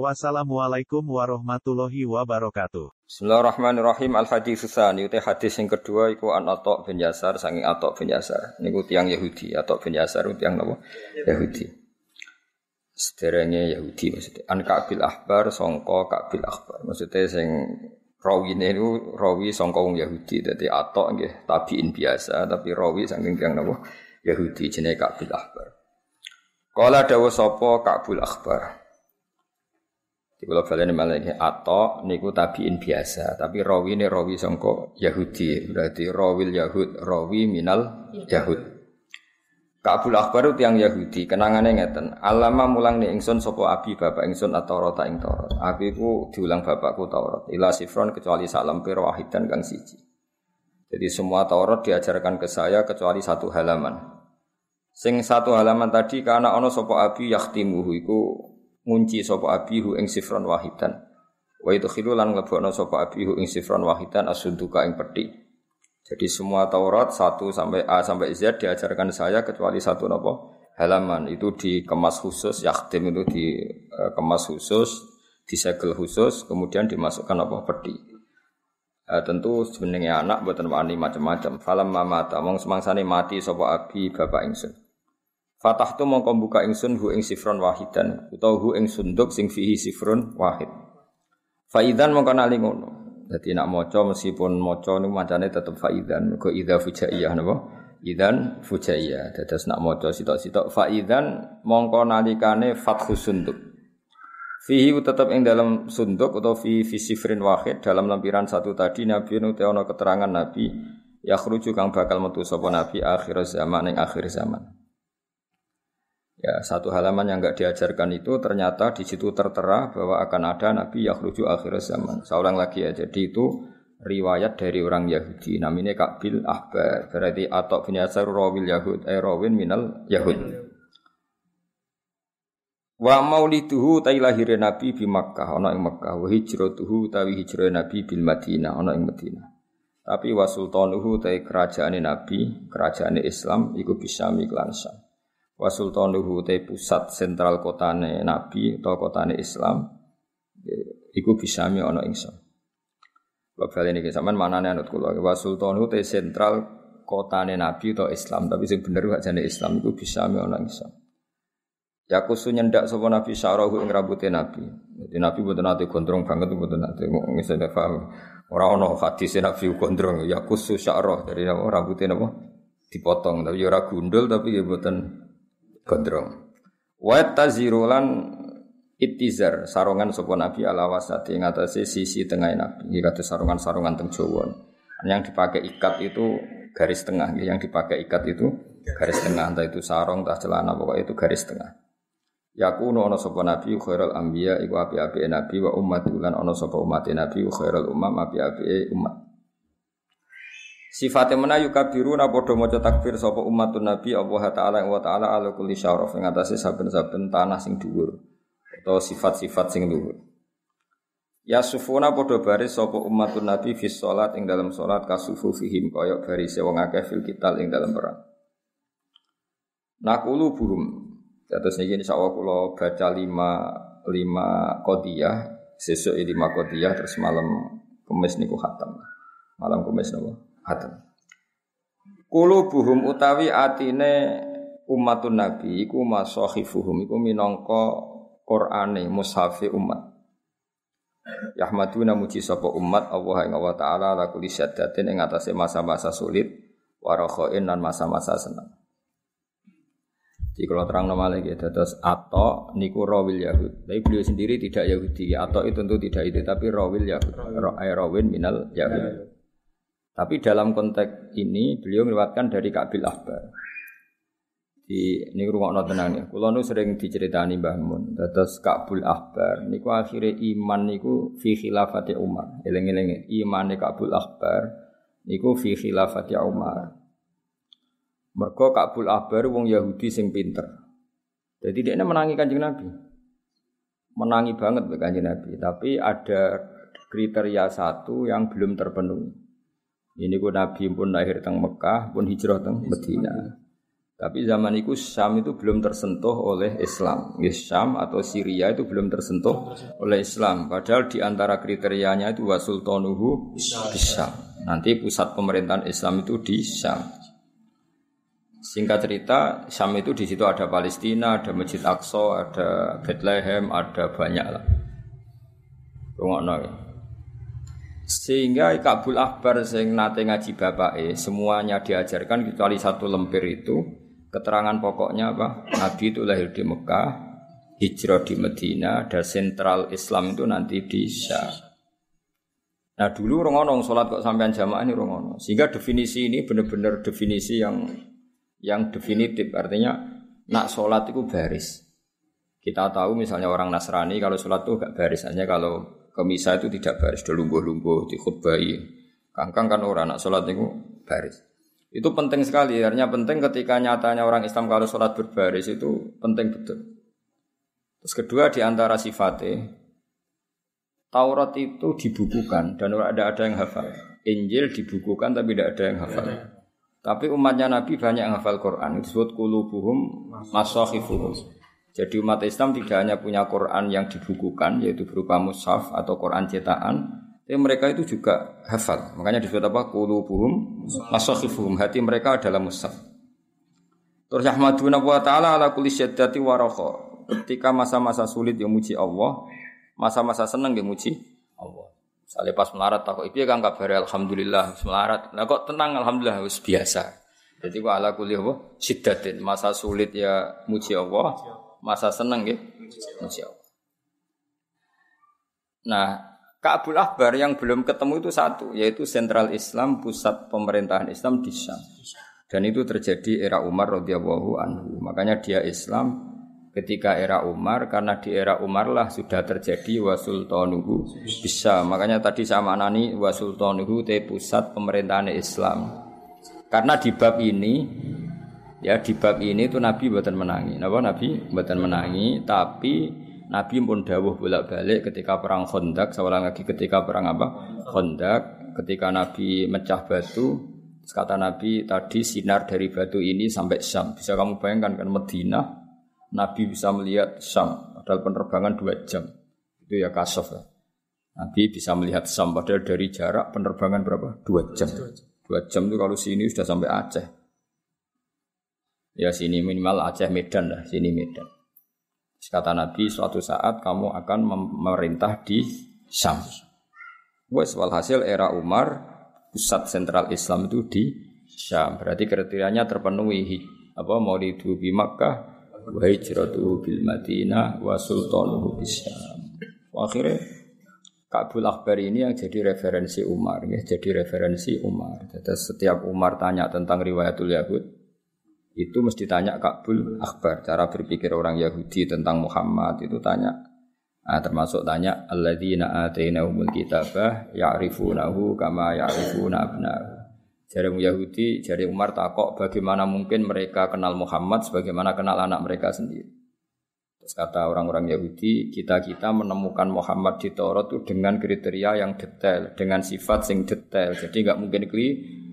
Wassalamualaikum warahmatullahi wabarakatuh. Bismillahirrahmanirrahim. Al hadis tsani uti hadis yang kedua iku an Atok bin Yasar saking Atok bin Yasar. Niku tiang Yahudi, Atok bin Yasar tiang napa? Yahudi. Sederenge Yahudi maksudnya. An Ka'bil Ahbar sangka Ka'bil Ahbar. Maksudnya sing rawine niku rawi sangka wong Yahudi. Dadi Atok nggih tabiin biasa tapi rawi saking tiang napa? Yahudi jenenge Ka'bil Ahbar. Kala dawuh sapa Ka'bul Ahbar. Di kalau balen malah atau niku tabiin biasa, tapi rawi ini rawi songko Yahudi, berarti rawil Yahud, rawi minal Yahud. Kabul Akbar tiang Yahudi, kenangannya ngeten. Alama mulang nih ingsun sopo abi bapak ingsun atau rota ing torot. Abi ku diulang bapakku Taurat. Ila sifron kecuali salam piro wahidan kang siji. Jadi semua Taurat diajarkan ke saya kecuali satu halaman. Sing satu halaman tadi karena ono sopo abi yaktimuhu iku ngunci sapa abihu ing sifron wahidan. Wa itu lan nglebokno sapa abihu ing sifron wahidan asunduka ing peti. Jadi semua Taurat 1 sampai A sampai Z diajarkan saya kecuali satu nopo halaman itu dikemas khusus, yakhtim itu dikemas khusus, disegel khusus, kemudian dimasukkan apa peti. Uh, tentu sebenarnya anak buatan wani macam-macam. Falam mamata, mong semangsane mati sapa abi bapak ingsun. Fatah tu mongko buka ingsun hu ing sifron wahidan utawa hu ing sunduk sing fihi sifrun wahid. Faidan mongko nali ngono. Dadi nak maca meskipun maca niku macane tetep faidan mergo idza fujaiyah napa? Idan fujaiyah. Dados nak maca sitok-sitok faidan mongko nalikane fathu sunduk. Fihi tetap ing dalam sunduk atau fi fi sifrin wahid dalam lampiran satu tadi Nabi nu ono keterangan Nabi yakhruju kang bakal metu sapa Nabi akhir zaman ing akhir zaman. Ya, satu halaman yang enggak diajarkan itu ternyata di situ tertera bahwa akan ada nabi yang rujuk akhir zaman. Seorang lagi ya. Jadi itu riwayat dari orang Yahudi. Namanya Kabil Ahbar. Berarti atau bin Yasar rawil Yahud. Eh rawin minal Yahud. Wa mauliduhu tai lahir Nabi di Makkah ana ing Makkah wa hijratuhu tawi hijrah Nabi bil Madinah ana ing Madinah. Tapi wa sultanuhu tai kerajaane Nabi, kerajaane Islam iku bisa miklan Syam wa sultanuhu te pusat sentral kotane Nabi atau kotane Islam iku bisa mi ana ing Sam. Bapak ini sampean manane anut kula wa sultanuhu te sentral kotane Nabi atau Islam tapi sing bener gak jane Islam iku bisa mi ana ing Sam. Ya kusu nyendak sapa Nabi syarahu ing rambute Nabi. Jadi Nabi mboten nate gondrong banget mboten nate ngisene paham. Ora ana hadis Nabi gondrong ya kusu syarah dari rambute napa dipotong tapi ya ora gundul tapi ya mboten gondrong. Wa tazirulan itizar sarungan sapa nabi ala wasati ngatasé sisi tengah nabi. Iki kados sarungan-sarungan teng Jawa. Yang dipakai ikat itu garis tengah, yang dipakai ikat itu garis tengah, entah itu sarung, entah celana, pokoknya itu garis tengah. Yakunu ana sapa nabi khairul anbiya iku api-api nabi wa ummatulan ana sapa umat nabi khairul umam api-api umat. Sifatnya mana yukabiruna podo mojo takbir sopo umatun nabi Allah taala wa taala ala kulli syaraf ing atase saben-saben tanah sing dhuwur atau sifat-sifat sing dhuwur. Ya sufuna podo baris sopo umatun nabi fi salat ing dalam salat kasufu fihim koyok baris wong akeh fil kital ing dalam perang. Nakulu burum. Terus niki insyaallah kula baca lima lima kodiyah, sesuk lima kodiyah terus malam kemis niku khatam. Malam kemis nopo? Haten. buhum utawi atine umatun nabi iku masahifuhum iku minangka Qur'ane mushafi umat. Yahmaduna muji sapa umat Allah ing Allah taala la kulli syaddatin ing atase masa-masa sulit warakhain dan masa-masa senang. Jadi kalau terang nama lagi, terus atau niku rawil Yahud. Tapi beliau sendiri tidak Yahudi. Atau itu tentu tidak itu, tapi rawil Yahud. Rawin minal Yahud. Tapi dalam konteks ini beliau meriwayatkan dari Kabil Ahbar. Di ini rumah tenang ya. Kulo sering diceritani Mbah Mun. Terus Kabul Ahbar niku akhirnya iman niku fi khilafati Umar. Eleng-eleng iman Kabul Ahbar Iku fi khilafati Umar. Mergo Kabul Ahbar wong Yahudi sing pinter. Jadi dia menangi kanjeng Nabi. Menangi banget kanjeng Nabi. Tapi ada kriteria satu yang belum terpenuhi. Ini ku Nabi pun lahir teng Mekah, pun hijrah teng Medina. Tapi zaman itu Syam itu belum tersentuh oleh Islam. Ya, Syam atau Syria itu belum tersentuh oleh Islam. Padahal di antara kriterianya itu wasultanuhu Syam. Nanti pusat pemerintahan Islam itu di Syam. Singkat cerita, Syam itu di situ ada Palestina, ada Masjid Aqsa, ada Bethlehem, ada banyak lah. Sehingga Kabul Akbar sing nate ngaji bapake semuanya diajarkan kecuali satu lemper itu Keterangan pokoknya apa? Nabi itu lahir di Mekah, hijrah di Medina, dan sentral Islam itu nanti di Syam. Nah dulu rongono sholat kok sampean jamaah ini rongono. Sehingga definisi ini benar-benar definisi yang yang definitif. Artinya nak sholat itu baris. Kita tahu misalnya orang Nasrani kalau sholat itu gak baris. Hanya kalau ke misa itu tidak baris. Delungguh-lungguh, dikhutbahi. Kangkang kan orang nak sholat itu baris. Itu penting sekali, artinya penting ketika nyatanya orang Islam kalau sholat berbaris itu penting betul. Terus kedua di antara sifatnya, Taurat itu dibukukan dan ada ada yang hafal. Injil dibukukan tapi tidak ada yang hafal. Tapi umatnya Nabi banyak yang hafal Quran. Disebut kulubuhum masahifuhum. Jadi umat Islam tidak hanya punya Quran yang dibukukan yaitu berupa mushaf atau Quran cetakan, tapi mereka itu juga hafal. Makanya disebut apa? Qulubuhum masakhifuhum. Hati mereka adalah mushaf. Terus Ahmaduna wa ta'ala ala kulli syaddati wa Ketika masa-masa sulit yang muji Allah, masa-masa senang yang muji Allah. Misalnya pas melarat tak itu kan kabar alhamdulillah melarat. Nah kok tenang alhamdulillah wis biasa. Jadi wa ala kulli apa? Syiddatin. Masa sulit ya muji Allah, masa senang ya muji Allah. Nah, Kabul Akbar yang belum ketemu itu satu, yaitu sentral Islam, pusat pemerintahan Islam di Syam. Dan itu terjadi era Umar radhiyallahu anhu. Makanya dia Islam ketika era Umar karena di era Umar lah sudah terjadi wasultanuhu bisa. Makanya tadi sama nani wasultanuhu te pusat pemerintahan Islam. Karena di bab ini ya di bab ini itu Nabi buatan menangi. Napa Nabi buatan menangi tapi Nabi pun dawuh bolak-balik ketika perang Khandaq, seorang lagi ketika perang apa? Khandaq, ketika Nabi mecah batu, kata Nabi tadi sinar dari batu ini sampai Syam. Bisa kamu bayangkan kan Medina, Nabi bisa melihat Syam, padahal penerbangan dua jam. Itu ya kasof ya. Nabi bisa melihat Syam, padahal dari jarak penerbangan berapa? Dua jam. Dua jam itu kalau sini sudah sampai Aceh. Ya sini minimal Aceh Medan lah, sini Medan. Kata Nabi, suatu saat kamu akan memerintah di Syam. Wes walhasil era Umar, pusat sentral Islam itu di Syam. Berarti kriterianya terpenuhi. Apa mau di Makkah, wa hijratuhu bil Madinah, wa sultanuhu bis Syam. Akhirnya Kabul Akbar ini yang jadi referensi Umar, ya, jadi referensi Umar. Jadi setiap Umar tanya tentang riwayatul Yahud, itu mesti tanya Kabul Akbar cara berpikir orang Yahudi tentang Muhammad itu tanya nah, termasuk tanya alladzina atainahumul kitabah ya'rifunahu kama ya'rifuna abnahu Jari Yahudi, jari Umar takok bagaimana mungkin mereka kenal Muhammad sebagaimana kenal anak mereka sendiri. Terus kata orang-orang Yahudi, kita-kita menemukan Muhammad di Taurat itu dengan kriteria yang detail, dengan sifat yang detail. Jadi nggak mungkin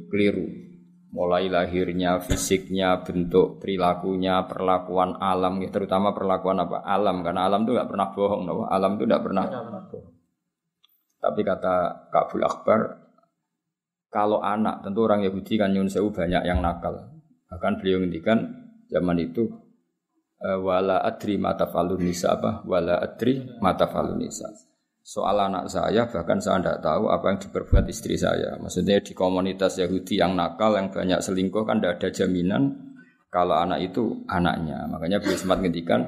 keliru mulai lahirnya, fisiknya, bentuk perilakunya, perlakuan alam, ya, terutama perlakuan apa alam, karena alam itu nggak pernah bohong, no? alam itu nggak pernah. bohong. Tapi kata Kabul Akbar, kalau anak, tentu orang Yahudi kan nyun sewu banyak yang nakal. Bahkan beliau ngendikan zaman itu eh, wala adri mata falun nisa apa wala adri mata falun nisa soal anak saya bahkan saya tidak tahu apa yang diperbuat istri saya. Maksudnya di komunitas Yahudi yang nakal yang banyak selingkuh kan tidak ada jaminan kalau anak itu anaknya. Makanya beliau sempat ngendikan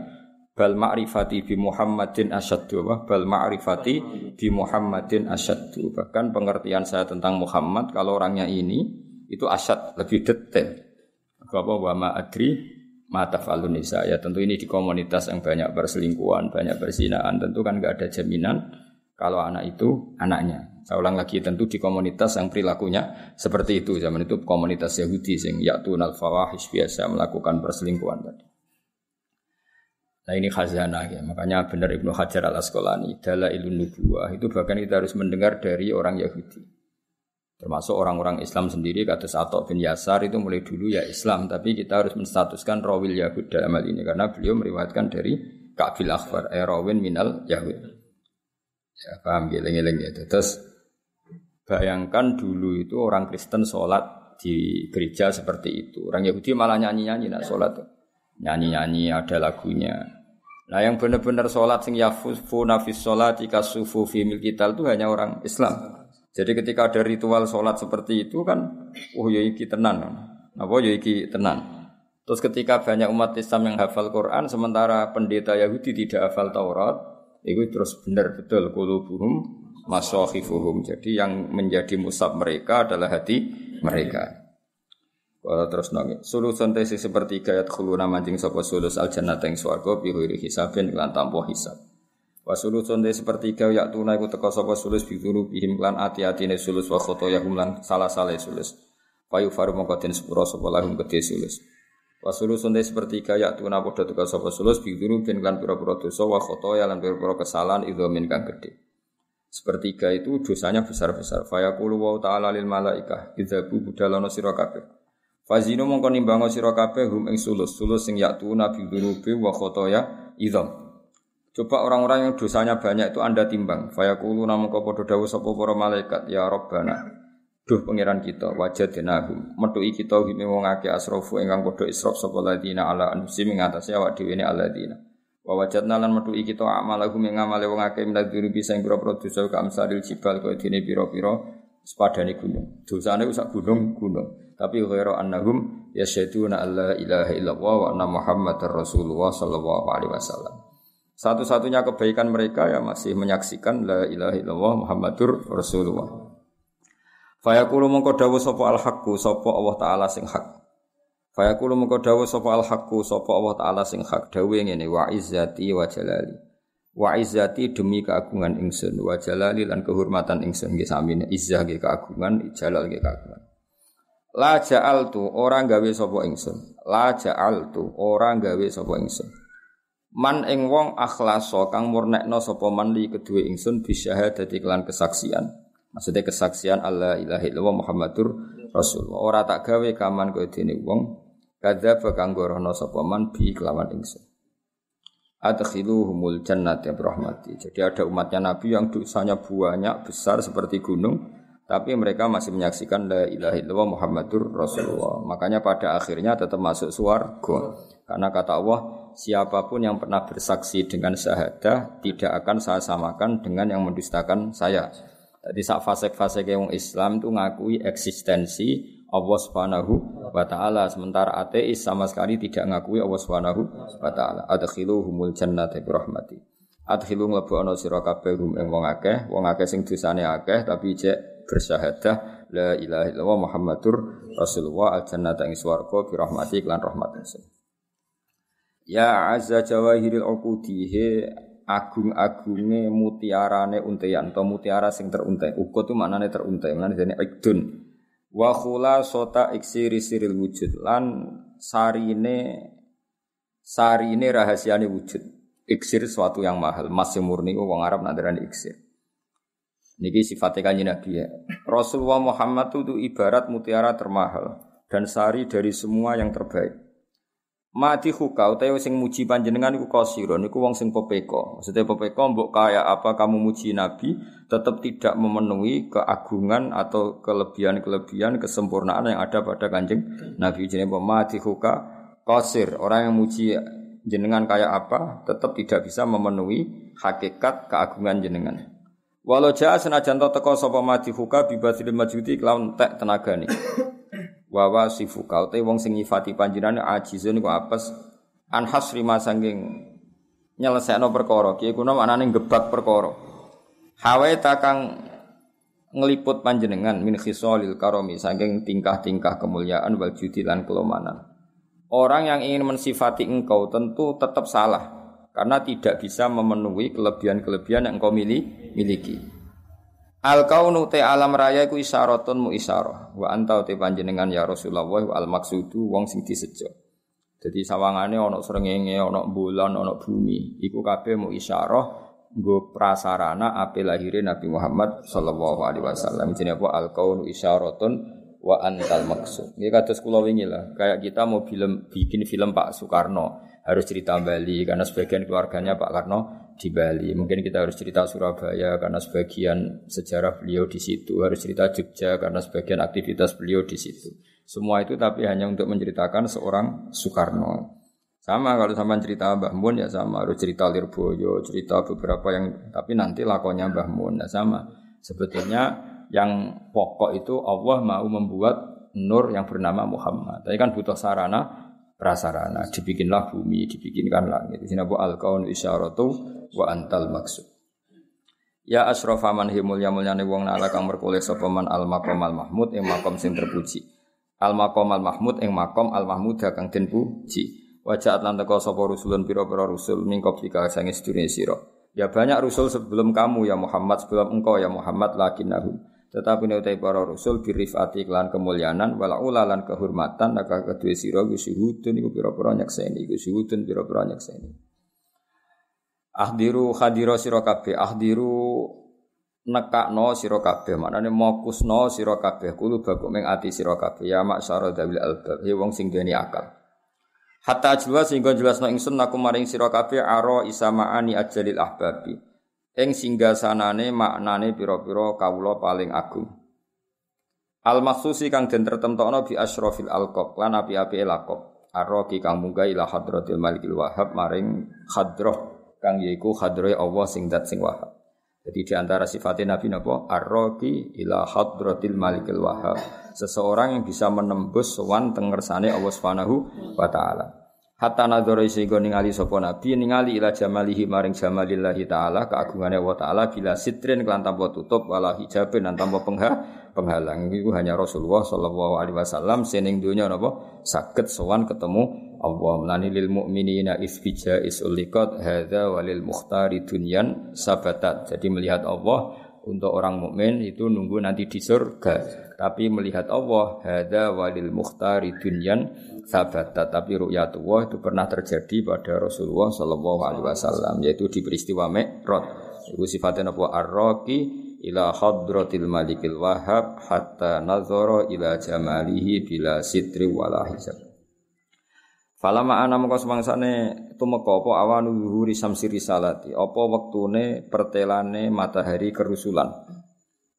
bal ma'rifati bi Muhammadin asyaddu bal ma'rifati bi Muhammadin asyaddu. Bahkan pengertian saya tentang Muhammad kalau orangnya ini itu asyad lebih detail. Apa wa ma adri mata falunisa ya tentu ini di komunitas yang banyak berselingkuhan, banyak bersinaan tentu kan nggak ada jaminan kalau anak itu anaknya. Saya ulang lagi tentu di komunitas yang perilakunya seperti itu. Zaman itu komunitas Yahudi sing yatunal fawahish biasa melakukan perselingkuhan tadi. Nah ini khazanah ya. Makanya benar Ibnu Hajar al Asqalani dalam ilmu nubuah itu bahkan kita harus mendengar dari orang Yahudi. Termasuk orang-orang Islam sendiri kata Atok bin Yasar itu mulai dulu ya Islam, tapi kita harus menstatuskan rawil Yahud dalam hal ini karena beliau meriwayatkan dari Ka'bil Akhbar, eh rawin minal Yahud. Ya paham geleng-geleng ya. Terus bayangkan dulu itu orang Kristen sholat di gereja seperti itu. Orang Yahudi malah nyanyi-nyanyi nak sholat nyanyi-nyanyi ada lagunya. Nah yang benar-benar sholat sing yafufu nafis sholat jika sufu fi kital itu hanya orang Islam. Jadi ketika ada ritual sholat seperti itu kan, oh ya iki tenan, apa ya iki tenan. Terus ketika banyak umat Islam yang hafal Quran, sementara pendeta Yahudi tidak hafal Taurat, itu terus benar betul kulubuhum masohifuhum. Jadi yang menjadi musab mereka adalah hati mereka. Kalau terus nongi, sulusun tesi seperti gayat khuluna mancing sopo sulus al jannah teng swargo bihuri hisabin lan tanpa hisab. Wa sulusun tesi seperti gayat tunai ku teko sopo sulus bihuru bihim lan ati ne sulus wa khoto yakum lan salah salah sulus. Payu faru mongkotin sepuro sopo lahum gede sulus. Wa sulusun tesi seperti gayat tuna podo teko sopo sulus bihuru bin lan pura-pura dosa wa khoto ya lan pura-pura kesalahan idhomin kang gede. Sepertiga itu dosanya besar-besar. Fayaqulu wa ta'ala lil malaikah idzabu budalono sira kabeh. Fazino mongko nimbango sira hum ing sulus, sulus sing yaktu nabi durubi wa khotoya idham. Coba orang-orang yang dosanya banyak itu Anda timbang. Fayaqulu namung padha dawuh sapa para malaikat, ya Rabbana. Duh pangeran kita, wajadnahum. Metuki kita hime wong akeh asrofu ingkang padha israf sapa ladina ala anfusim ing atase awak dhewe ne aladina. Wa wajadna lan metuki kita amalahum ing amale wong akeh minad durubi sing pira-pira dosa ka amsalil jibal kaya dene pira-pira sepadane gunung. Dosane sak gunung-gunung. Tapi ghairu annahum yasyaduna alla ilaha illallah wa anna muhammadar rasulullah sallallahu alaihi wasallam. Satu-satunya kebaikan mereka ya masih menyaksikan la ilaha illallah muhammadur rasulullah. Fayaqulu mongko dawuh sapa al haqqu sapa Allah taala sing hak. Fayaqulu mongko dawuh sapa al haqqu sapa Allah taala sing hak. Dawuh ngene wa izzati wa jalali. Wa izzati demi keagungan ingsun wa jalali lan kehormatan ingsun nggih sami izzah nggih keagungan jalal nggih keagungan. La ja'altu orang gawe sapa ingsun. La ja'altu orang gawe sapa ingsun. Man ing wong akhlaso kang murnekno sapa man li kedue ingsun bisyahadati kelan kesaksian. Maksudnya kesaksian Allah ilaha illallah Muhammadur Rasulullah. Ora tak gawe kaman kowe dene wong kadzaba kang gorono sapa man bi kelawan ingsun. Adkhiluhumul jannati rahmati. Jadi ada umatnya Nabi yang dosanya banyak besar seperti gunung tapi mereka masih menyaksikan la ilaha illallah Muhammadur Rasulullah. Makanya pada akhirnya tetap masuk surga. Karena kata Allah, siapa pun yang pernah bersaksi dengan syahadah tidak akan saya samakan dengan yang mendustakan saya. Jadi saat fase-fase yang Islam itu ngakui eksistensi Allah Subhanahu wa taala sementara ateis sama sekali tidak ngakui Allah Subhanahu wa taala. Adkhiluhumul jannata bi rahmati. Adkhilu mlebu sira kabeh hum ing wong akeh, wong akeh sing dosane akeh tapi cek bersyahadah la ilaha illallah Muhammadur Rasulullah al jannata ing swarga bi rahmati lan rahmat ingsun. Ya azza jawahiril uqudi agung-agunge mutiarane untean atau mutiara sing teruntai. Ukut itu maknane teruntai, maknane dene ikdun. Wa sota iksiri siril wujud lan sarine sarine rahasiane wujud. Iksir suatu yang mahal, masih murni wong Arab nak iksir. Niki sifatnya kanji Nabi ya. Rasulullah Muhammad itu ibarat mutiara termahal dan sari dari semua yang terbaik. Mati huka utawa sing muji panjenengan iku kasira niku wong sing pepeko. Maksudnya pepeko mbok kaya apa kamu muji Nabi tetap tidak memenuhi keagungan atau kelebihan-kelebihan kesempurnaan yang ada pada kanjeng Nabi jenenge mati huka kasir. Orang yang muji jenengan kaya apa tetap tidak bisa memenuhi hakikat keagungan jenengan. Walau jaa senajan teko sapa madhifuka bibasil majuti kelawan tek tenagane. Wawa sifuka uta wong sing nyifati panjenengan ajizun iku apes an hasri masanging nyelesekno perkara. Ki kuno anane gebak perkara. Hawe takang ngeliput panjenengan min khisalil karomi saking tingkah-tingkah kemuliaan wal judi lan kelomanan. Orang yang ingin mensifati engkau tentu tetap salah karena tidak bisa memenuhi kelebihan-kelebihan yang kau miliki. Al kaunu te alam raya iku isyaratun mu isyarah. Wa anta te panjenengan ya Rasulullah al maksudu wong sing disejo. Jadi sawangane ana srengenge, ana bulan, ana bumi. Iku kabeh mu isyarah nggo prasarana ape lahire Nabi Muhammad sallallahu alaihi wasallam. Jenenge apa al kaunu isyaratun wa antal maksud. Ini kados kula wingi lah, kayak kita mau film bikin film Pak Soekarno harus cerita Bali karena sebagian keluarganya Pak Karno di Bali. Mungkin kita harus cerita Surabaya karena sebagian sejarah beliau di situ, harus cerita Jogja karena sebagian aktivitas beliau di situ. Semua itu tapi hanya untuk menceritakan seorang Soekarno. Sama kalau sama cerita Mbah Mun ya sama, harus cerita Lirboyo, cerita beberapa yang tapi nanti lakonnya Mbah Mun ya sama. Sebetulnya yang pokok itu Allah mau membuat nur yang bernama Muhammad. Tapi kan butuh sarana prasarana. Dibikinlah bumi, dibikinkan langit. Sini bu al kaun isyaratu wa antal maksud. Ya asrofa man hi mulya mulyane wong nala kang merkoleh sapa man al maqam al mahmud ing makom sing terpuji. Al maqam al mahmud ing makom al mahmud kang den puji. Wajah atlan teko sapa rusulun pira-pira rusul mingkop jika sange sedurunge sira. Ya banyak rusul sebelum kamu ya Muhammad sebelum engkau ya Muhammad lakinnahum tetapi nek utai para rasul birifati klan kemuliaan wala ulalan kehormatan naka kedue sira ku syuhudun iku pira-pira nyakseni iku syuhudun pira-pira nyakseni Ahdiru khadira sira kabeh ahdiru nekakno sira kabeh maknane mokusno sira kabeh kulo ming ati sira kabeh ya maksara dawil albab he wong sing duweni akal. Hatta jelas sehingga jelasno ingsun aku maring sira kabeh aro isamaani ajalil ahbabi ing singgasanane maknane pira-pira kawula paling agung. Al maksusi kang den tertemtokno bi asyrafil alqab lan api-api laqab. Arroki kang munggah ila hadratil malikil wahab maring hadroh kang yaiku hadrohe Allah sing dat sing wahab. Jadi di antara sifatnya Nabi napa arroki ila hadratil malikil wahab. Seseorang yang bisa menembus sowan tengersane Allah Subhanahu wa taala. Hatta nadzara sehingga ningali sapa nabi ningali ila jamalihi maring jamalillahi taala keagungane Allah taala bila sitrin kelan tanpa tutup wala hijabin lan tanpa pengha penghalang. Iku hanya Rasulullah sallallahu alaihi wasallam sening dunya napa? Saged sowan ketemu Allah. Melani lil mukminina isbija isuliqat hadza walil mukhtari dunyan sabatat. Jadi melihat Allah untuk orang mukmin itu nunggu nanti di surga tapi melihat Allah hadza walil mukhtari dunyan sahabat tapi ru'yatullah itu pernah terjadi pada Rasulullah Shallallahu alaihi wasallam yaitu di peristiwa Mi'raj. Itu sifatnya apa? Arroki ila hadratil malikil wahab hatta nazara ila jamalihi bila sitri wala Falama ana mengko semangsane tumeka apa awanu yuhuri samsi risalati apa wektune pertelane matahari kerusulan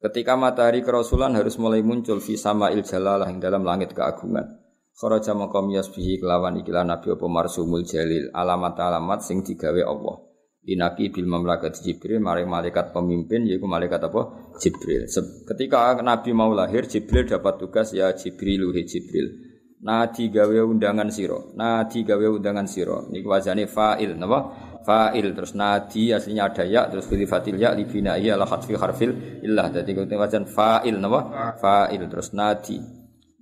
Ketika matahari kerusulan harus mulai muncul fi sama'il jalalah yang dalam langit keagungan Kharaja maqam yasbihi kelawan ikilah nabi apa marsumul jalil alamat-alamat sing digawe Allah. Dinaki bil mamlakat Jibril maring malaikat pemimpin yaitu malaikat apa? Jibril. Ketika Nabi mau lahir Jibril dapat tugas ya Jibril he Jibril. Nadi gawe undangan siro, nadi gawe undangan siro. Ini wajane fa'il, napa? Fa'il terus nadi aslinya ada ya terus pilih fatil ya libina iya lah hatfi harfil illah. Jadi wajan fa'il, napa? Fa'il terus nadi.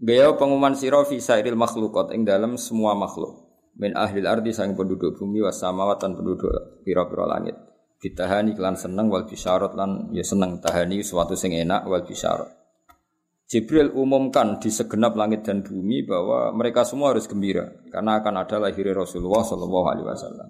Gaya pengumuman siro fi sairil makhlukot ing dalam semua makhluk. Min ahlil ardi sang penduduk bumi was samawatan penduduk pira-pira langit. Ditahani klan seneng wal bisyarat lan ya seneng tahani suatu sing enak wal bisyarat. Jibril umumkan di segenap langit dan bumi bahwa mereka semua harus gembira karena akan ada lahir Rasulullah Shallallahu Alaihi Wasallam.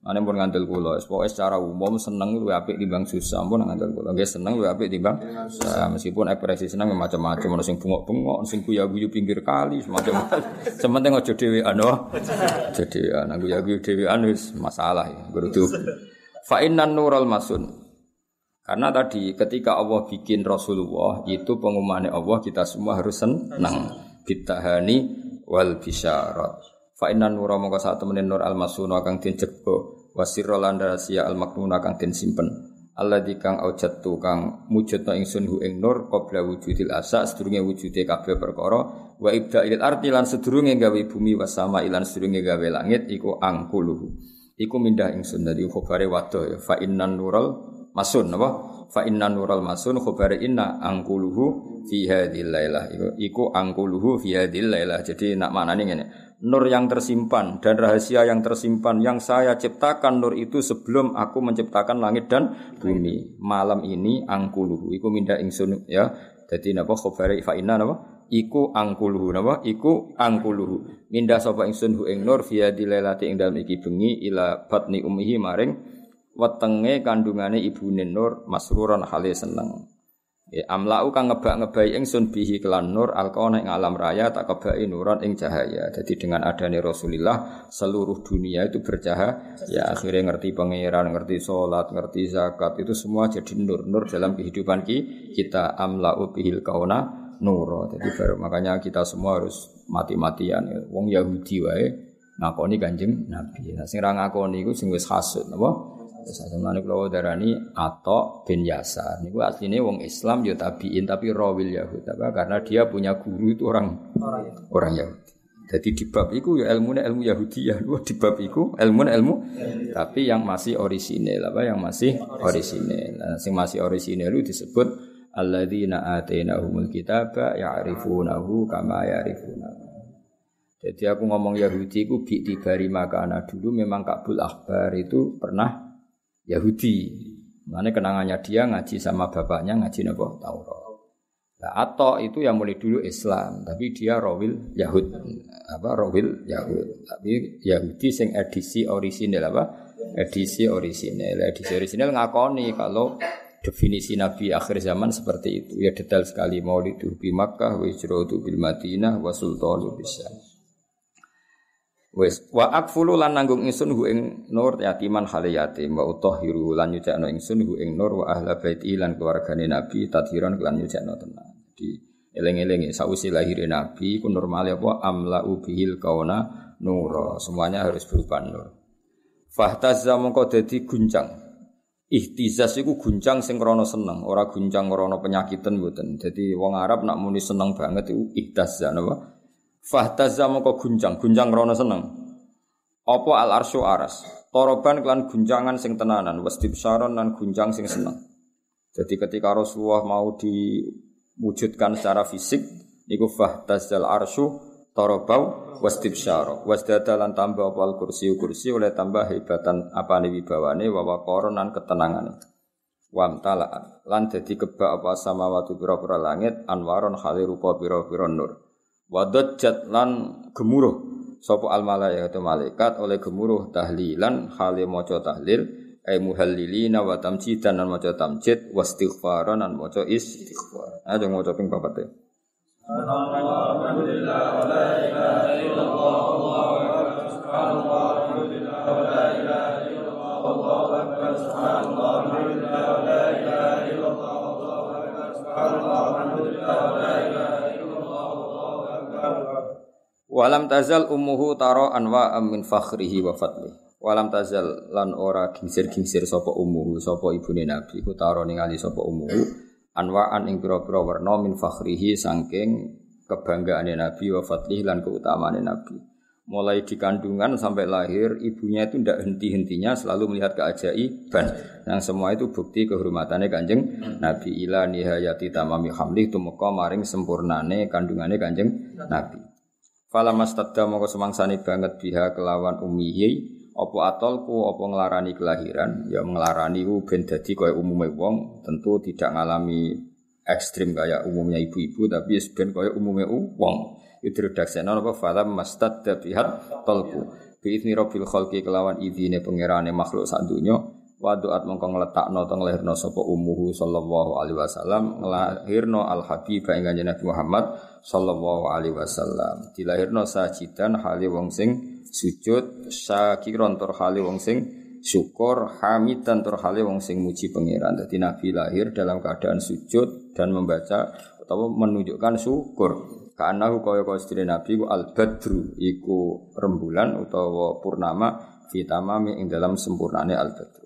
Ane pun ngandel kula, pokoke secara umum seneng luwih apik timbang susah, pun ngandel kula. Nggih seneng luwih apik timbang susah. Meskipun ekspresi seneng macam-macam, ono sing bengok-bengok, sing guyu-guyu pinggir kali, semacam. Sementing aja dhewean, oh. Aja dhewean, guyu-guyu dhewean masalah ya, kudu. Fa innan nural masun. Karena tadi ketika Allah bikin Rasulullah itu pengumumannya Allah kita semua harus senang. Bitahani wal bisyarat. Fa inna nura mongko sak temene nur al masuna kang den jebo wasirra lan rahasia al maknuna kang den simpen. Alladzi kang aujatu kang mujudna ingsun hu ing nur qabla wujudil asa sedurunge wujude kabeh perkara wa ibda'il arti lan sedurunge gawe bumi wasama ilan sedurunge gawe langit iku angkuluhu. Iku mindah ingsun dadi khobare wadah ya fa inna nural masun apa? Fa inna nural masun khabari inna angkuluhu fi hadhil lailah. Iku, iku angkuluhu fi hadhil lailah. Jadi nak maknane ngene. Nur yang tersimpan dan rahasia yang tersimpan yang saya ciptakan nur itu sebelum aku menciptakan langit dan bumi. Malam ini angkuluhu. Iku minda ingsun ya. Jadi napa khabari fa inna napa? Iku angkuluhu napa? Iku angkuluhu. Minda sapa ingsun hu ing nur fi hadhil lailati ing dalem iki bengi ila batni ummihi maring wetenge kandungane ibune Nur masruron hale seneng. Ya, amlau kang ngebak-ngebai ingsun bihi kelan nur alqona ing alam raya tak kebai nuron ing cahaya. Jadi dengan adanya Rasulullah seluruh dunia itu bercahaya. Ya akhirnya ngerti pangeran, ngerti sholat, ngerti zakat itu semua jadi nur nur dalam kehidupan kita. Amlau bihil kauna nuro. Jadi baru makanya kita semua harus mati-matian. Wong Yahudi wae ngakoni kanjeng Nabi. Nah, sing ra ngakoni iku sing wis hasud napa? Samane kula darani atau bin Yasar. Niku asline wong Islam ya tabiin tapi rawil Yahud apa karena dia punya guru itu orang orang Yahudi. Jadi di bab itu ya ilmu ilmu Yahudi ya, di bab itu ilmu ilmu, tapi yang masih orisinil apa yang masih orisinil. Nah, yang masih orisinil itu disebut alladzina atainahumul kitaba ya'rifunahu kama ya'rifunahu. Jadi aku ngomong Yahudi itu bi tibari makana dulu memang Kabul Akbar itu pernah Yahudi. Mana kenangannya dia ngaji sama bapaknya ngaji nopo Taurat. Nah, atau itu yang mulai dulu Islam, tapi dia rawil Yahud, apa rawil Yahud. Tapi Yahudi sing edisi orisinal apa? Edisi orisinal. Edisi orisinal ngakoni kalau definisi Nabi akhir zaman seperti itu. Ya detail sekali mau di Makkah, wa bil Madinah, wa bisa. Wes wa akfulu lan nanggung ingsun hu ing nur yatiman hale yatim wa utahhiru lan nyucakno ingsun hu ing nur wa ahla baiti lan keluargane nabi tadhiran lan nyucakno tenan. Di eleng-eling sausi lahir nabi ku normal apa amla ubihil kauna nur. Semuanya harus berupa nur. Fahtazza mongko dadi guncang. Ihtizaz iku guncang sing krana seneng, ora guncang krana penyakitan mboten. Dadi wong Arab nak muni seneng banget iku ihtazza napa? Fahtazza mongko gunjang, gunjang rono seneng. Apa al arsyu aras. Toroban klan gunjangan sing tenanan, wastibsaron lan gunjang sing seneng. Jadi ketika Rasulullah mau diwujudkan secara fisik, niku fahtazzal arsyu torobau wastibsyara. Wasdada lan tambah apa al kursi kursi oleh tambah hebatan apa wibawane wa waqaron lan ketenangane. Wamtala lan dadi kebak apa samawati pira-pira langit anwaron khali rupa pira-pira nur. Wadajjat lan gemuruh sapa al malaikatu malaikat oleh gemuruh tahlilan hale maca tahlil ay muhallilina wa tamjidan lan maca tamjid wastighfaran lan maca istighfar. Aja maca ping papat e. Alhamdulillah wa la ilaha illallah Allahu akbar subhanallah wa la ilaha illallah Allahu akbar subhanallah alhamdulillah Walam tazal ummuhu taro anwa min fakhrihi wa fadli. Walam tazal lan ora gingsir-gingsir sapa ummuhu sapa ibune Nabi ku taro ningali sapa ummuhu anwaan ing pira-pira warna min fakhrihi saking kebanggaane Nabi wa fadli lan keutamaane Nabi. Mulai di kandungan sampai lahir ibunya itu tidak henti-hentinya selalu melihat keajaiban. Yang semua itu bukti kehormatannya kanjeng Nabi ila nihayati tamami hamli tumeka maring sempurnane kandungane kanjeng Nabi. Fala mastadda mongko semangsani banget biha kelawan umihi apa atolku apa nglarani kelahiran? Ya nglarani ku ben dadi kaya umume wong. Tentu tidak ngalami ekstrim kayak umumnya ibu-ibu tapi ben kaya umume wong. Itu redaksekno apa? Fala mastadda biha tolku. Bi idzni rabbil khalqi kelawan idine pangerane makhluk sak wa doat mongko ngletakno teng lahirna sapa umuhu sallallahu alaihi wasallam nglahirno al habib ing Nabi Muhammad sallallahu alaihi wasallam. Dilahirno sajidan hale wong sing sujud, syakiron tur hale wong sing syukur, hamidan tur hale wong sing muji pangeran. Dadi Nabi lahir dalam keadaan sujud dan membaca atau menunjukkan syukur. Karena kaya kaya sedire Nabi ku al badru iku rembulan utawa purnama fitamami ing dalam sempurnane al badru.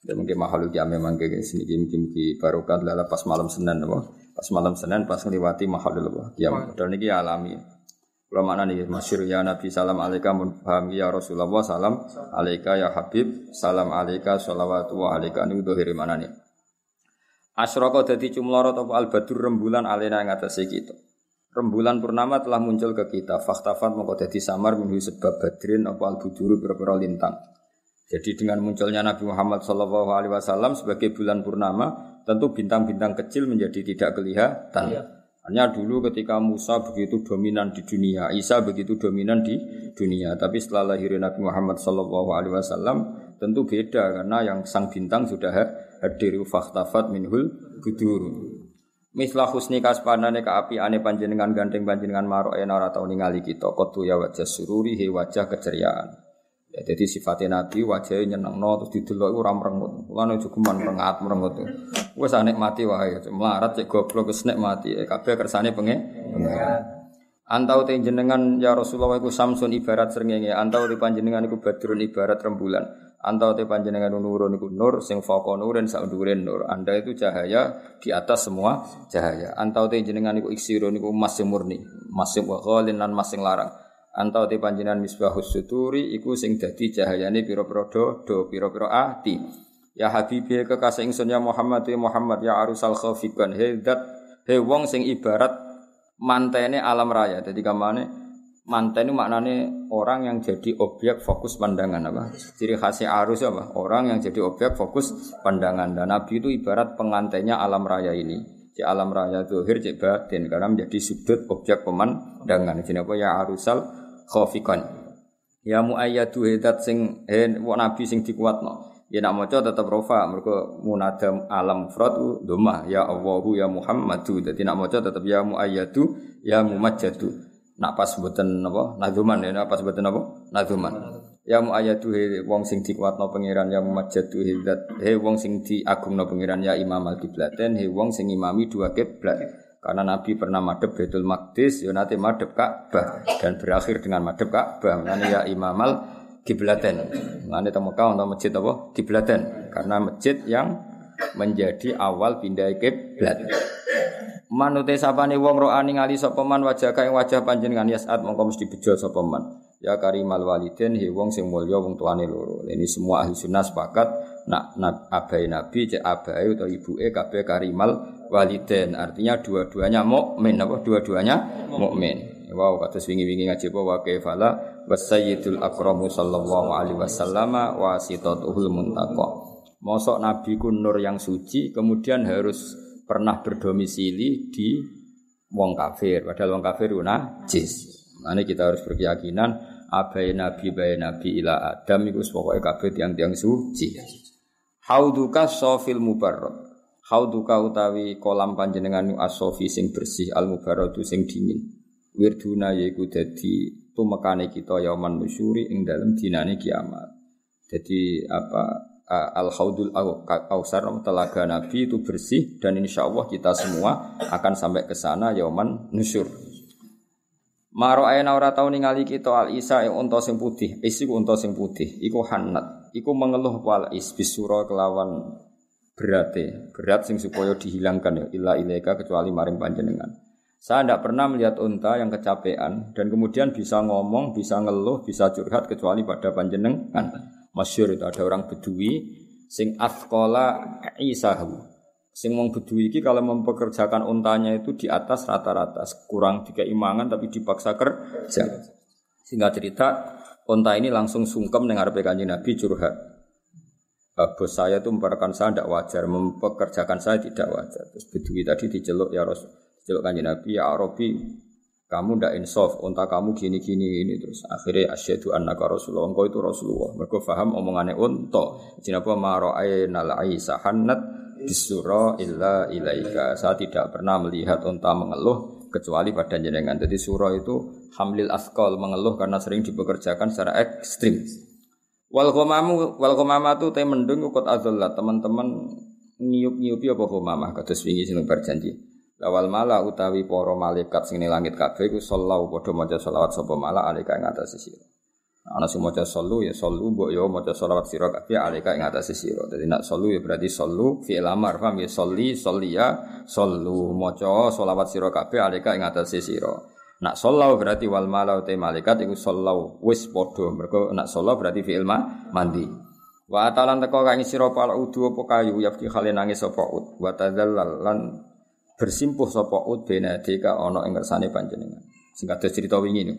Ya mungkin mahal memang kayak sini mungkin mungkin barokah adalah pas malam Senin apa? Pas malam Senin pas ngliwati mahal apa? Ya padahal niki alami. Kula mana nih masyur ya Nabi salam alaika mun paham ya Rasulullah salam alaika ya Habib salam alaika sholawatu wa alaika ini dohiri mana nih? Asroko dadi cumlorot apa? Al badur rembulan alena ing atase kita. Rembulan purnama telah muncul ke kita. Faktafat mongko dadi samar minhu sebab badrin apa? Al buduru berpura lintang jadi dengan munculnya Nabi Muhammad Shallallahu Alaihi Wasallam sebagai bulan purnama, tentu bintang-bintang kecil menjadi tidak kelihatan. Ya. Hanya dulu ketika Musa begitu dominan di dunia, Isa begitu dominan di dunia. Tapi setelah lahir Nabi Muhammad Shallallahu Alaihi Wasallam tentu beda karena yang sang bintang sudah hadir faktafat minhul budur. Mislah husni kaspanane ka api ane panjenengan ganteng panjenengan maro ena ora tau ningali kita kotu ya wajah sururi he wajah keceriaan. Ya, jadi sifatnya Nabi wajahnya nyeneng no terus didelok ora merengut. Lan aja kuman merengat merengut. Wes mati wae, melarat cek goblok wis mati. Eh, kabeh kersane penge. Antau te jenengan ya Rasulullah iku samsun ibarat srengenge, antau te panjenengan iku badrun ibarat rembulan. Antau te panjenengan nurun iku nur sing foko nurin sak nur. Anda itu cahaya di atas semua cahaya. Antau te jenengan iku iksirun iku emas murni, emas sing lan emas larang. Antau te panjenengan misbahus suturi iku sing dadi cahayane pira-pira do, pira-pira ati. Ya habibi kekasih ingsun ya Muhammad ya Muhammad ya arusal khafiqan he dat he wong sing ibarat mantene alam raya. Jadi kamane manten itu maknane orang yang jadi objek fokus pandangan apa? Ciri khasnya arus apa? Orang yang jadi objek fokus pandangan. Dan Nabi itu ibarat pengantennya alam raya ini. Di alam raya zuhir cek batin karena menjadi sudut objek pemandangan. Jadi apa ya arusal khafiqan. Ya muayyadu hedat sing he nabi sing dikuatno. Ya nak maca tetap rofa, mereka munadam alam mufrad domah ya Allahu ya Muhammadu. Jadi nak maca tetap ya muayyadu ya mumajjadu. Nak pas mboten napa? Nadzuman ya, nak pas mboten napa? Nadzuman. Ya he wong sing dikuatno pangeran ya mumajjadu he zat he wong sing diagungno pangeran ya imam al kiblaten he wong sing imami dua kiblat. Karena Nabi pernah madep Baitul Maqdis, ya nanti madep Ka'bah dan berakhir dengan madep Ka'bah. Nanti ya imamal kiblaten. Ngene teng Mekah untuk masjid apa? Kiblaten. Karena masjid yang menjadi awal pindah kiblat. Manute sapane wong roani ngali sapa man wajah kae wajah panjenengan yasat mongko mesti bejo sapa man. Ya karimal waliden he wong sing mulya wong tuane loro. Ini semua ahli sunnah sepakat nak nak abai nabi cek abai atau ibuke kabeh karimal waliden. Artinya dua-duanya mukmin apa dua-duanya mukmin. Wow, kata wingi-wingi ngaji apa wa kaifala wasayyidul akramu sallallahu alaihi wasallam wasitatuhul muntaqa. Mosok nabi ku nur yang suci kemudian harus pernah berdomisili di wong kafir, padahal wong kafir najis. Nah, kita harus berkeyakinan abai nabi bayi nabi ila adam itu pokoknya kafir tiang-tiang suci. Hauduka sofil mubarrad. Hauduka utawi kolam panjenengan asofi sing bersih al mubarradu sing dingin wirduna yaiku dadi tumekane kita yauman nusyuri ing dalem dinane kiamat. Jadi apa al haudul kausar telaga nabi itu bersih dan insya Allah kita semua akan sampai ke sana yauman nusyur. Maro ayana ora tau ningali kita al isa yang unta sing putih, isi ku unta sing putih, iku hanat, iku mengeluh wal is bisura kelawan berate, berat sing supaya dihilangkan ya illa ilaika kecuali maring panjenengan. Saya tidak pernah melihat unta yang kecapean dan kemudian bisa ngomong, bisa ngeluh, bisa curhat kecuali pada panjenengan. Masyur itu ada orang bedui sing afkola isahu. Sing wong bedui ini kalau mempekerjakan untanya itu di atas rata-rata, kurang tiga imangan tapi dipaksa kerja. Sehingga cerita unta ini langsung sungkem dengan kanjeng Nabi curhat. Bos saya itu memperkenalkan saya tidak wajar, mempekerjakan saya tidak wajar. Terus bedui tadi diceluk ya Rasul Jeluk kanjeng Nabi ya Arabi kamu ndak insaf, unta kamu gini gini ini terus akhirnya asyhadu annaka rasulullah engkau itu rasulullah mereka paham omongannya unta jenapa mara'aina al-aisa hannat bisura illa ilaika. Saya tidak pernah melihat unta mengeluh kecuali pada jenengan. Jadi surah itu hamlil askol mengeluh karena sering dipekerjakan secara ekstrim. Wal komamu wal teh mendung ukut azallah teman-teman niup niupi apa komamah kata swingi sing berjanji Lawal mala utawi para malaikat sing langit kabeh iku sallallahu padha maca selawat sapa mala alika ing atas sira. Ana sing maca sallu ya sallu mbok ya maca selawat sira kabeh alika ing atas sira. Dadi nak sallu ya berarti sallu fi'il amar paham ya salli salliya sallu maca selawat sira kabeh alika ing atas sira. Nak sallau berarti wal malau te malaikat iku sallau wis padha. Mergo nak sallau berarti fi'il ma mandi. Wa atalan teko kang sira pal udu apa kayu yafti khale nangis sapa ud. Wa tadzallal lan bersimpuh sapa ud benadika ana ing kersane panjenengan. Sing kados cerita wingi ini.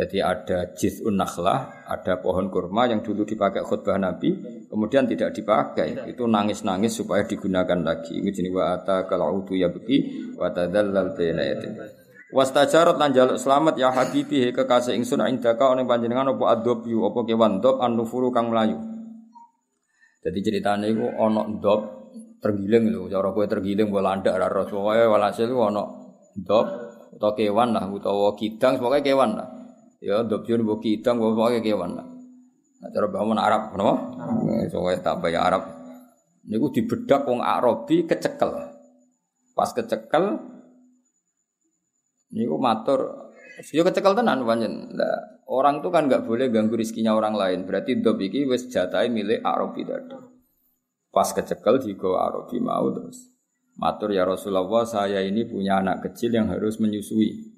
Jadi ada jiz'un nakhlah, ada pohon kurma yang dulu dipakai khutbah Nabi, kemudian tidak dipakai. Itu nangis-nangis supaya digunakan lagi. Ini jenis wa ata kalau ya beki wa tadzallal baina Wastajarat lan jaluk selamat ya habibi he kekasih ingsun indaka ning panjenengan apa adobyu apa kewan dob an nufuru kang melayu. Jadi ceritanya itu ono dob tergiling lho, cara kowe tergiling mbok landak ora ros pokoke walhasil ono dob utawa kewan lah utawa kidang pokoke kewan lah. Ya dob yo mbok kidang pokoke kewan lah. Nah, cara bangun Arab kenapa? Soalnya tak bayar Arab. Niku dibedak wong Arabi kecekel. Pas kecekel Niku matur, yo kecekel tenan panjen. Nah, orang tuh kan nggak boleh ganggu rizkinya orang lain. Berarti dob iki wis jatai milik Arabi tadi. Pas kecekel go Arabi mau terus. Matur ya Rasulullah, saya ini punya anak kecil yang harus menyusui.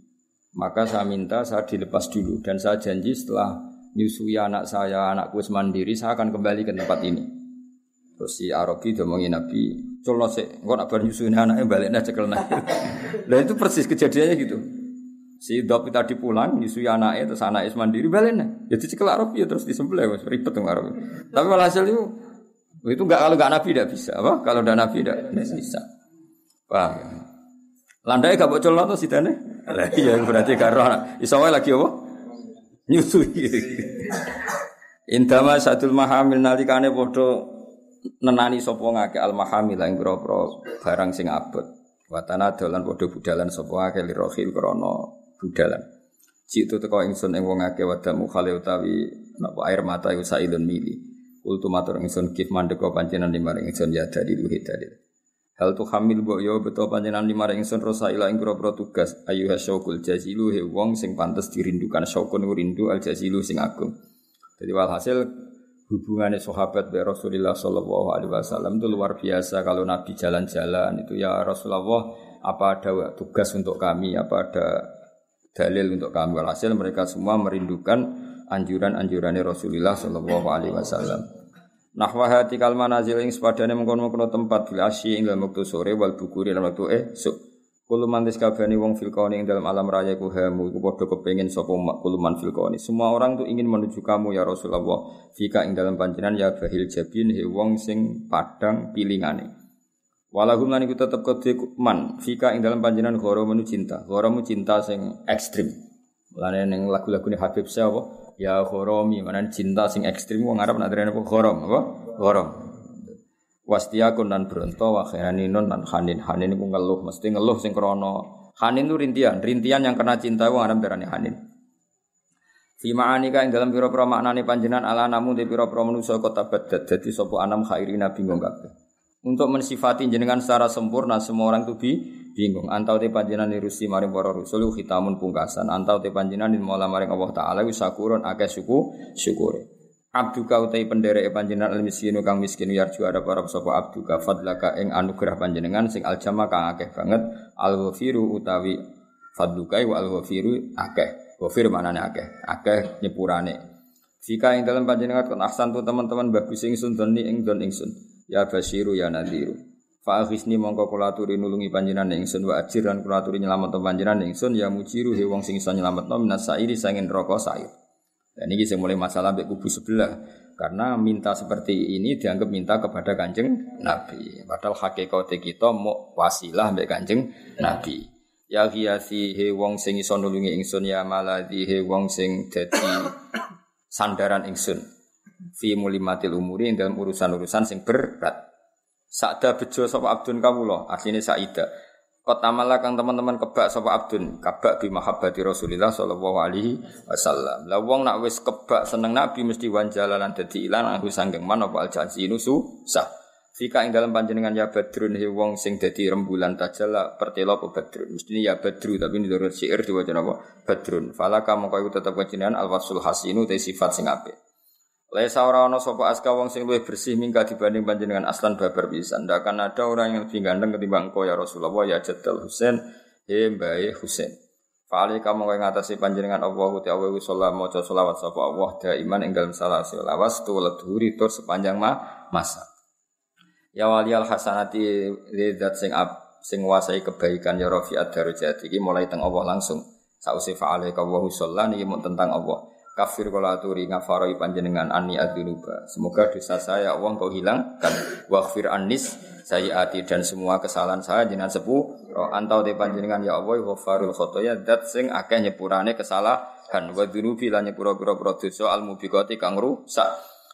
Maka saya minta saya dilepas dulu dan saya janji setelah menyusui anak saya, anakku mandiri, saya akan kembali ke tempat ini. Terus si Arabi ngomongin Nabi, Culno sik, engko nak bar nyusune anake balekne cekel nah. Lah itu persis kejadiannya gitu. Si dok kita dipulang nyusui anaknya terus anaknya mandiri balekne. Jadi cekel Arab ya terus disembelih wis ribet dong Arab. Tapi walhasil itu itu enggak kalau enggak nabi tidak bisa apa? Kalau udah nabi tidak bisa. Paham? Landai gak bocor lo tuh sidane? Lah iya berarti karo iso lagi apa? Nyusui. Intama satul mahamil nalikane padha nenani sapa ngake al mahamil ing barang sing abot. Watana dolan padha budalan sapa ngake lirohil krana budalan. Citu teko ingsun ing wong akeh wadamu khale utawi napa air mata iku sailun mili. Kultu matur ingsun kif mandeka panjenengan limaring ingsun ya dadi luhi dadi. Hal tu hamil mbok yo beto panjenengan limaring ingsun rosa ila ing pira tugas ayu hasyukul jazilu he wong sing pantes dirindukan syukun rindu al jazilu sing agung. Jadi walhasil hubungannya sahabat dengan Rasulullah Shallallahu Alaihi Wasallam itu luar biasa. Kalau Nabi jalan-jalan itu ya Rasulullah apa ada tugas untuk kami, apa ada dalil untuk kami. Walhasil mereka semua merindukan anjuran-anjurannya Rasulullah Shallallahu Alaihi Wasallam. Nahwa hati kalmanazil ing sepadane mengkono-mengkono tempat bil asyi ing dalam waktu sore wal bukuri dalam waktu Kulo mantis kabehane wong fil ing dalam alam raya ku hamu iku padha kepengin sapa kulo man fil Semua orang tuh ingin menuju kamu ya Rasulullah. Fika ing dalam panjenengan ya bahil jabin he wong sing padang pilingane. Walahum lan iku tetep kedhe man fika ing dalam panjenengan gharamu cinta. Gharamu cinta sing ekstrim. Mulane ning lagu-lagune Habib saya apa? Ya ghorami, mana cinta sing ekstrim wong Arab nak apa ghoram apa? Ghoram. Wastiakun dan bronto wa khaninun dan hanin. Hanin itu ngeluh, mesti ngeluh sing krono. Hanin itu rintian, rintian yang kena cinta wong aran berani hanin. Fi ma'anika ing dalam pira-pira maknane panjenengan ala namu di pira-pira manusa kota badat dadi sapa anam khairina bingung kabeh. Untuk mensifati jenengan secara sempurna semua orang itu bingung. Antau te panjenengan nirusi maring para rasul khitamun pungkasan. Antau te panjenengan mola maring Allah taala wis sakurun akeh syukur syukure. Abduka utai penderek panjenengan al miskinu kang miskin yarju ada para sapa abduka fadlaka ing anugerah panjenengan sing aljama kang akeh banget al ghafiru utawi fadluka wa al ghafiru akeh ghafir manane akeh akeh nyepurane Jika ing dalam panjenengan kon ahsan tu teman-teman bagus ingsun doni ing don ingsun ya basiru ya nadiru Fa mongko kula aturi nulungi panjenengan ingsun wa ajir lan kula aturi nyelametno panjenengan ingsun ya mujiru he wong sing iso nyelametno minas sairi sangin rokok sayur dan ini saya mulai masalah sampai kubu sebelah. Karena minta seperti ini dianggap minta kepada kanjeng Nabi. Padahal hakikatnya kita mau wasilah sampai kanjeng Nabi. Ya hiasi he wong sing iso nulungi ingsun ya maladi he wong sing dadi sandaran ingsun. Fi mulimatil umuri dalam urusan-urusan sing berat. Sakda bejo sapa abdun kawula, asline Saida. Kota kang teman-teman kebak sapa abdun, kabak bi mahabbati Rasulillah sallallahu alaihi wasallam. Lah wong nak wis kebak seneng Nabi mesti wanjalalan dadi ilan aku sanggeng man apa al-jazinu susah. Fika ing dalam panjenengan ya badrun he wong sing dadi rembulan tajala pertelo apa badrun. Mesti ya badru tapi menurut syair diwaca apa? Badrun. Falaka mongko iku tetep panjenengan al-wasul hasinu te sifat sing apik. Laisa ora ana sapa aska wong sing luwih bersih mingga dibanding panjenengan aslan babar pisan. Ndak akan ada orang yang lebih ganteng ketimbang engkau ya Rasulullah ya Jadal Husain. He mbae Husain. Fa'ali kamu kaya ngatasi panjenengan Allah Uti Allah sholat moco sholawat sapa Allah Daiman ing dalam salah sholawat Tu ledhuri tur sepanjang ma masa. Ya wali al hasanati Lidat sing ab sing wasai kebaikan ya rafi'at darajat iki mulai teng Allah langsung. Sausi fa'ali kawahu sholat niki tentang Allah kafir kala aturi ngafaroi panjenengan ani adzunuba. Semoga dosa saya Allah kau hilangkan. Waghfir anis saya ati dan semua kesalahan saya jenengan sepuh. Roh antau te panjenengan ya Allah ghafarul khotoya dat sing akeh nyepurane kesalahan. Wa dzunubi lan nyepura-pura dosa al kang rusak.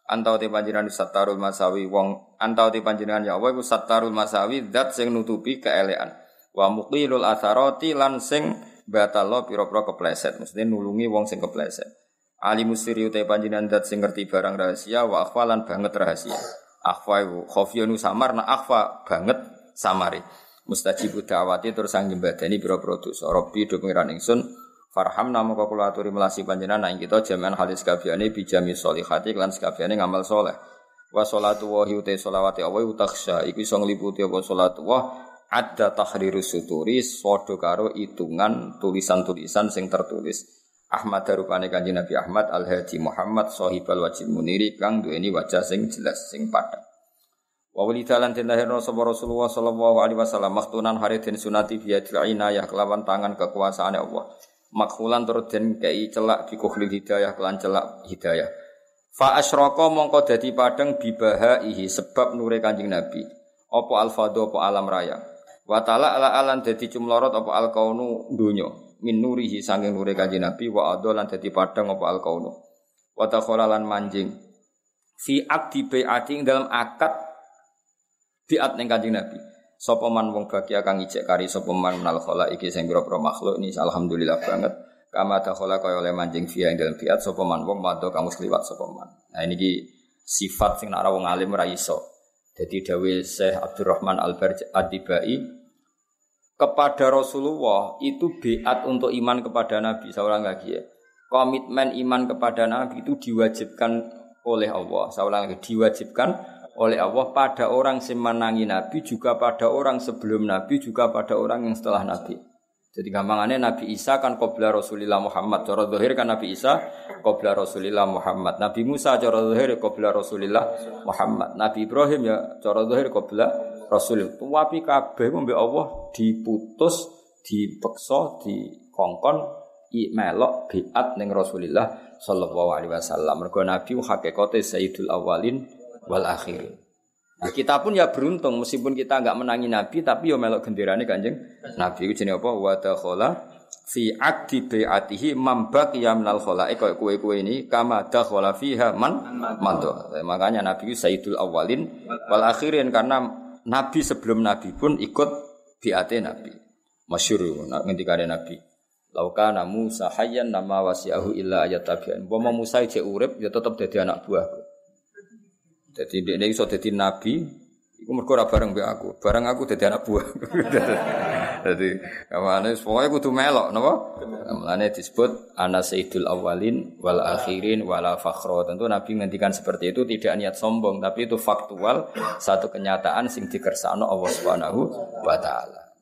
Antau te panjenengan satarul masawi wong antau te panjenengan ya Allah satarul masawi dat sing nutupi keelean. Wa muqilul atharati lan sing batalo pira-pira kepleset, mesti nulungi wong sing kepleset. Ali musiri utai panjinan dat sing ngerti barang rahasia wa akhwalan banget rahasia. Akhwa iku samar na akhwa banget samari. Mustajibu da'wati terus sang nyembadani biro-biro dosa. Rabbi do pengiran ingsun farham nama kula aturi melasi panjenengan nang kita jaman halis kabehane bijami sholihati lan sakabehane ngamal soleh. Wa sholatu wa utai sholawati Allah utaksha iku iso ngliputi apa sholatu wa ada tahrirus suturi padha karo hitungan tulisan-tulisan sing tertulis. Ahmad darupane kanjeng Nabi Ahmad Al Hadi Muhammad sahibal wajib muniri kang duweni wajah sing jelas sing padha. Wa walidalan den lahirna sapa Rasulullah sallallahu alaihi wasallam maktunan hari den sunati biadil inayah kelawan tangan kekuasaan Allah. Makhulan turut den kei celak bi kuhlil hidayah kelan celak hidayah. Fa asyraka mongko dadi padang bibahaihi sebab nure kanjeng Nabi. Apa alfado apa alam raya. Wa ala alan dadi cumlorot apa alkaunu dunyo min nurihi sanging nure kanjeng Nabi wa adolan dadi padang apa al kaunu. Wa takholalan manjing fi akdi bai'ati dalam akad biat ning kanjeng Nabi. Sapa man wong bagi kang ijek kari sapa man menal iki sing pira-pira makhluk ini alhamdulillah banget. Kama takhola kaya oleh manjing fi ing dalam biat sapa man wong mado kamu sliwat sapa man. Nah ini sifat sing nara wong alim ra iso. Jadi Dawi Syekh Abdurrahman Al-Barj Ad-Dibai kepada Rasulullah itu beat untuk iman kepada Nabi seorang lagi ya. Komitmen iman kepada Nabi itu diwajibkan oleh Allah. Seorang lagi diwajibkan oleh Allah pada orang yang menangi Nabi juga pada orang sebelum Nabi juga pada orang yang setelah Nabi. Jadi gampangannya Nabi Isa kan qobla Rasulillah Muhammad. Cara zahir kan Nabi Isa qobla Rasulillah Muhammad. Nabi Musa cara zahir qobla Rasulillah Muhammad. Nabi Ibrahim ya cara zahir qobla Rasul tapi kabeh mbek Allah diputus, dipeksa, dikongkon i melok biat ning Rasulillah sallallahu alaihi wasallam. Mergo Nabi hakikate sayyidul awalin wal akhirin. Nah, kita pun ya beruntung meskipun kita enggak menangi Nabi tapi yo melok genderane Kanjeng Nabi itu jenenge apa? Wa dakhala fi akdi bai'atihi man baqiya minal khala'i kaya kue-kue ini kama dakhala fiha man mantu. Makanya Nabi itu sayyidul awalin wal akhirin karena Nabi sebelum Nabi pun ikut biat Nabi. Masyur ngendika Nabi. Lauka namu sahayan nama wasiahu illa ayat tabian. Bama Musa cek urip ya tetap jadi anak buahku. Jadi dia iso jadi nabi, Iku mergo bareng mbek aku. Bareng aku dadi anak buah. Dadi kamane pokoke kudu melok napa? Mulane disebut ana sayyidul awalin wal akhirin wala fakhra. Tentu Nabi ngendikan seperti itu tidak niat sombong, tapi itu faktual satu kenyataan sing dikersakno Allah Subhanahu wa taala.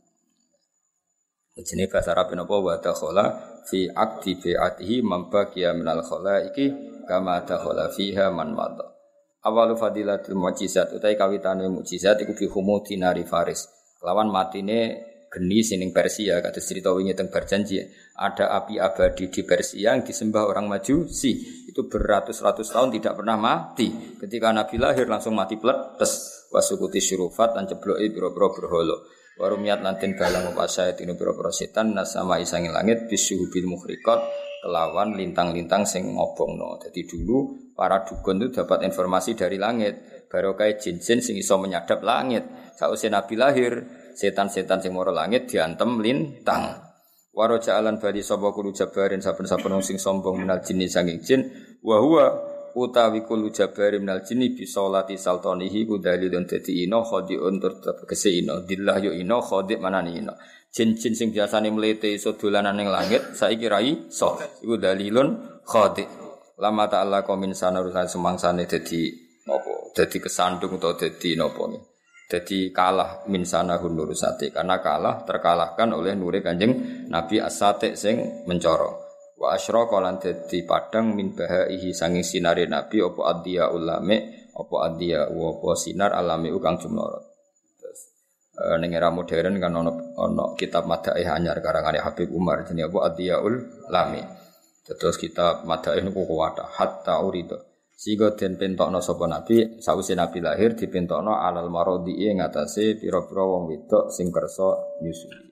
Jenenge bahasa Arab napa wa dakhala fi aqdi bi'atihi man baqiya minal khalaiki kama dakhala fiha man madha awalu fadilatul mukjizat utai kawitane mukjizat iku bi dinari faris lawan matine geni sining Persia kata cerita wingi teng berjanji ada api abadi di Persia yang disembah orang Majusi itu beratus-ratus tahun tidak pernah mati. Ketika Nabi lahir langsung mati pletes wasukuti syurufat dan cebloki biro-biro berholo warumiat lantin balang upasaya tinu biro-biro setan nasama isangin langit bisuhubil muhrikot kelawan lintang-lintang sing ngobongno. Jadi dulu para dukun itu dapat informasi dari langit. Baru kayak jin-jin sing iso menyadap langit. Sausai Nabi lahir, setan-setan sing moro langit diantem lintang. Waro jalan bali sapa kulo jabarin saben-saben sing sombong minal jinni sanging jin. Wa utawi kulo jabarin minal jinni bi salati saltanihi ku dalilun dadi ino khadiun tur tegese ino. Dillah yo ino khadik manani ino. Jin-jin sing biasane mlete iso dolanan ning langit saiki rai so iku dalilun khadik lama ta'ala komin sana urusan semangsane dadi nopo dadi kesandung atau dadi nopo nih Jadi kalah min sana nur sate karena kalah terkalahkan oleh nure kanjeng Nabi asate sing mencoro. Wa asyraka lan dadi padang min bahaihi sanging sinare Nabi apa adhiya ulame apa adhiya apa sinar alame kang jumlorot. Terus e, ning era modern kan ono ono kitab madaih anyar karangane Habib Umar jenenge apa adhiyaul lami. Terus kitab madaih niku kuwata hatta urido. Sigo den pentokno sapa nabi sause nabi lahir dipentokno alal marodi ing atase pira-pira wong wedok sing kersa nyusui.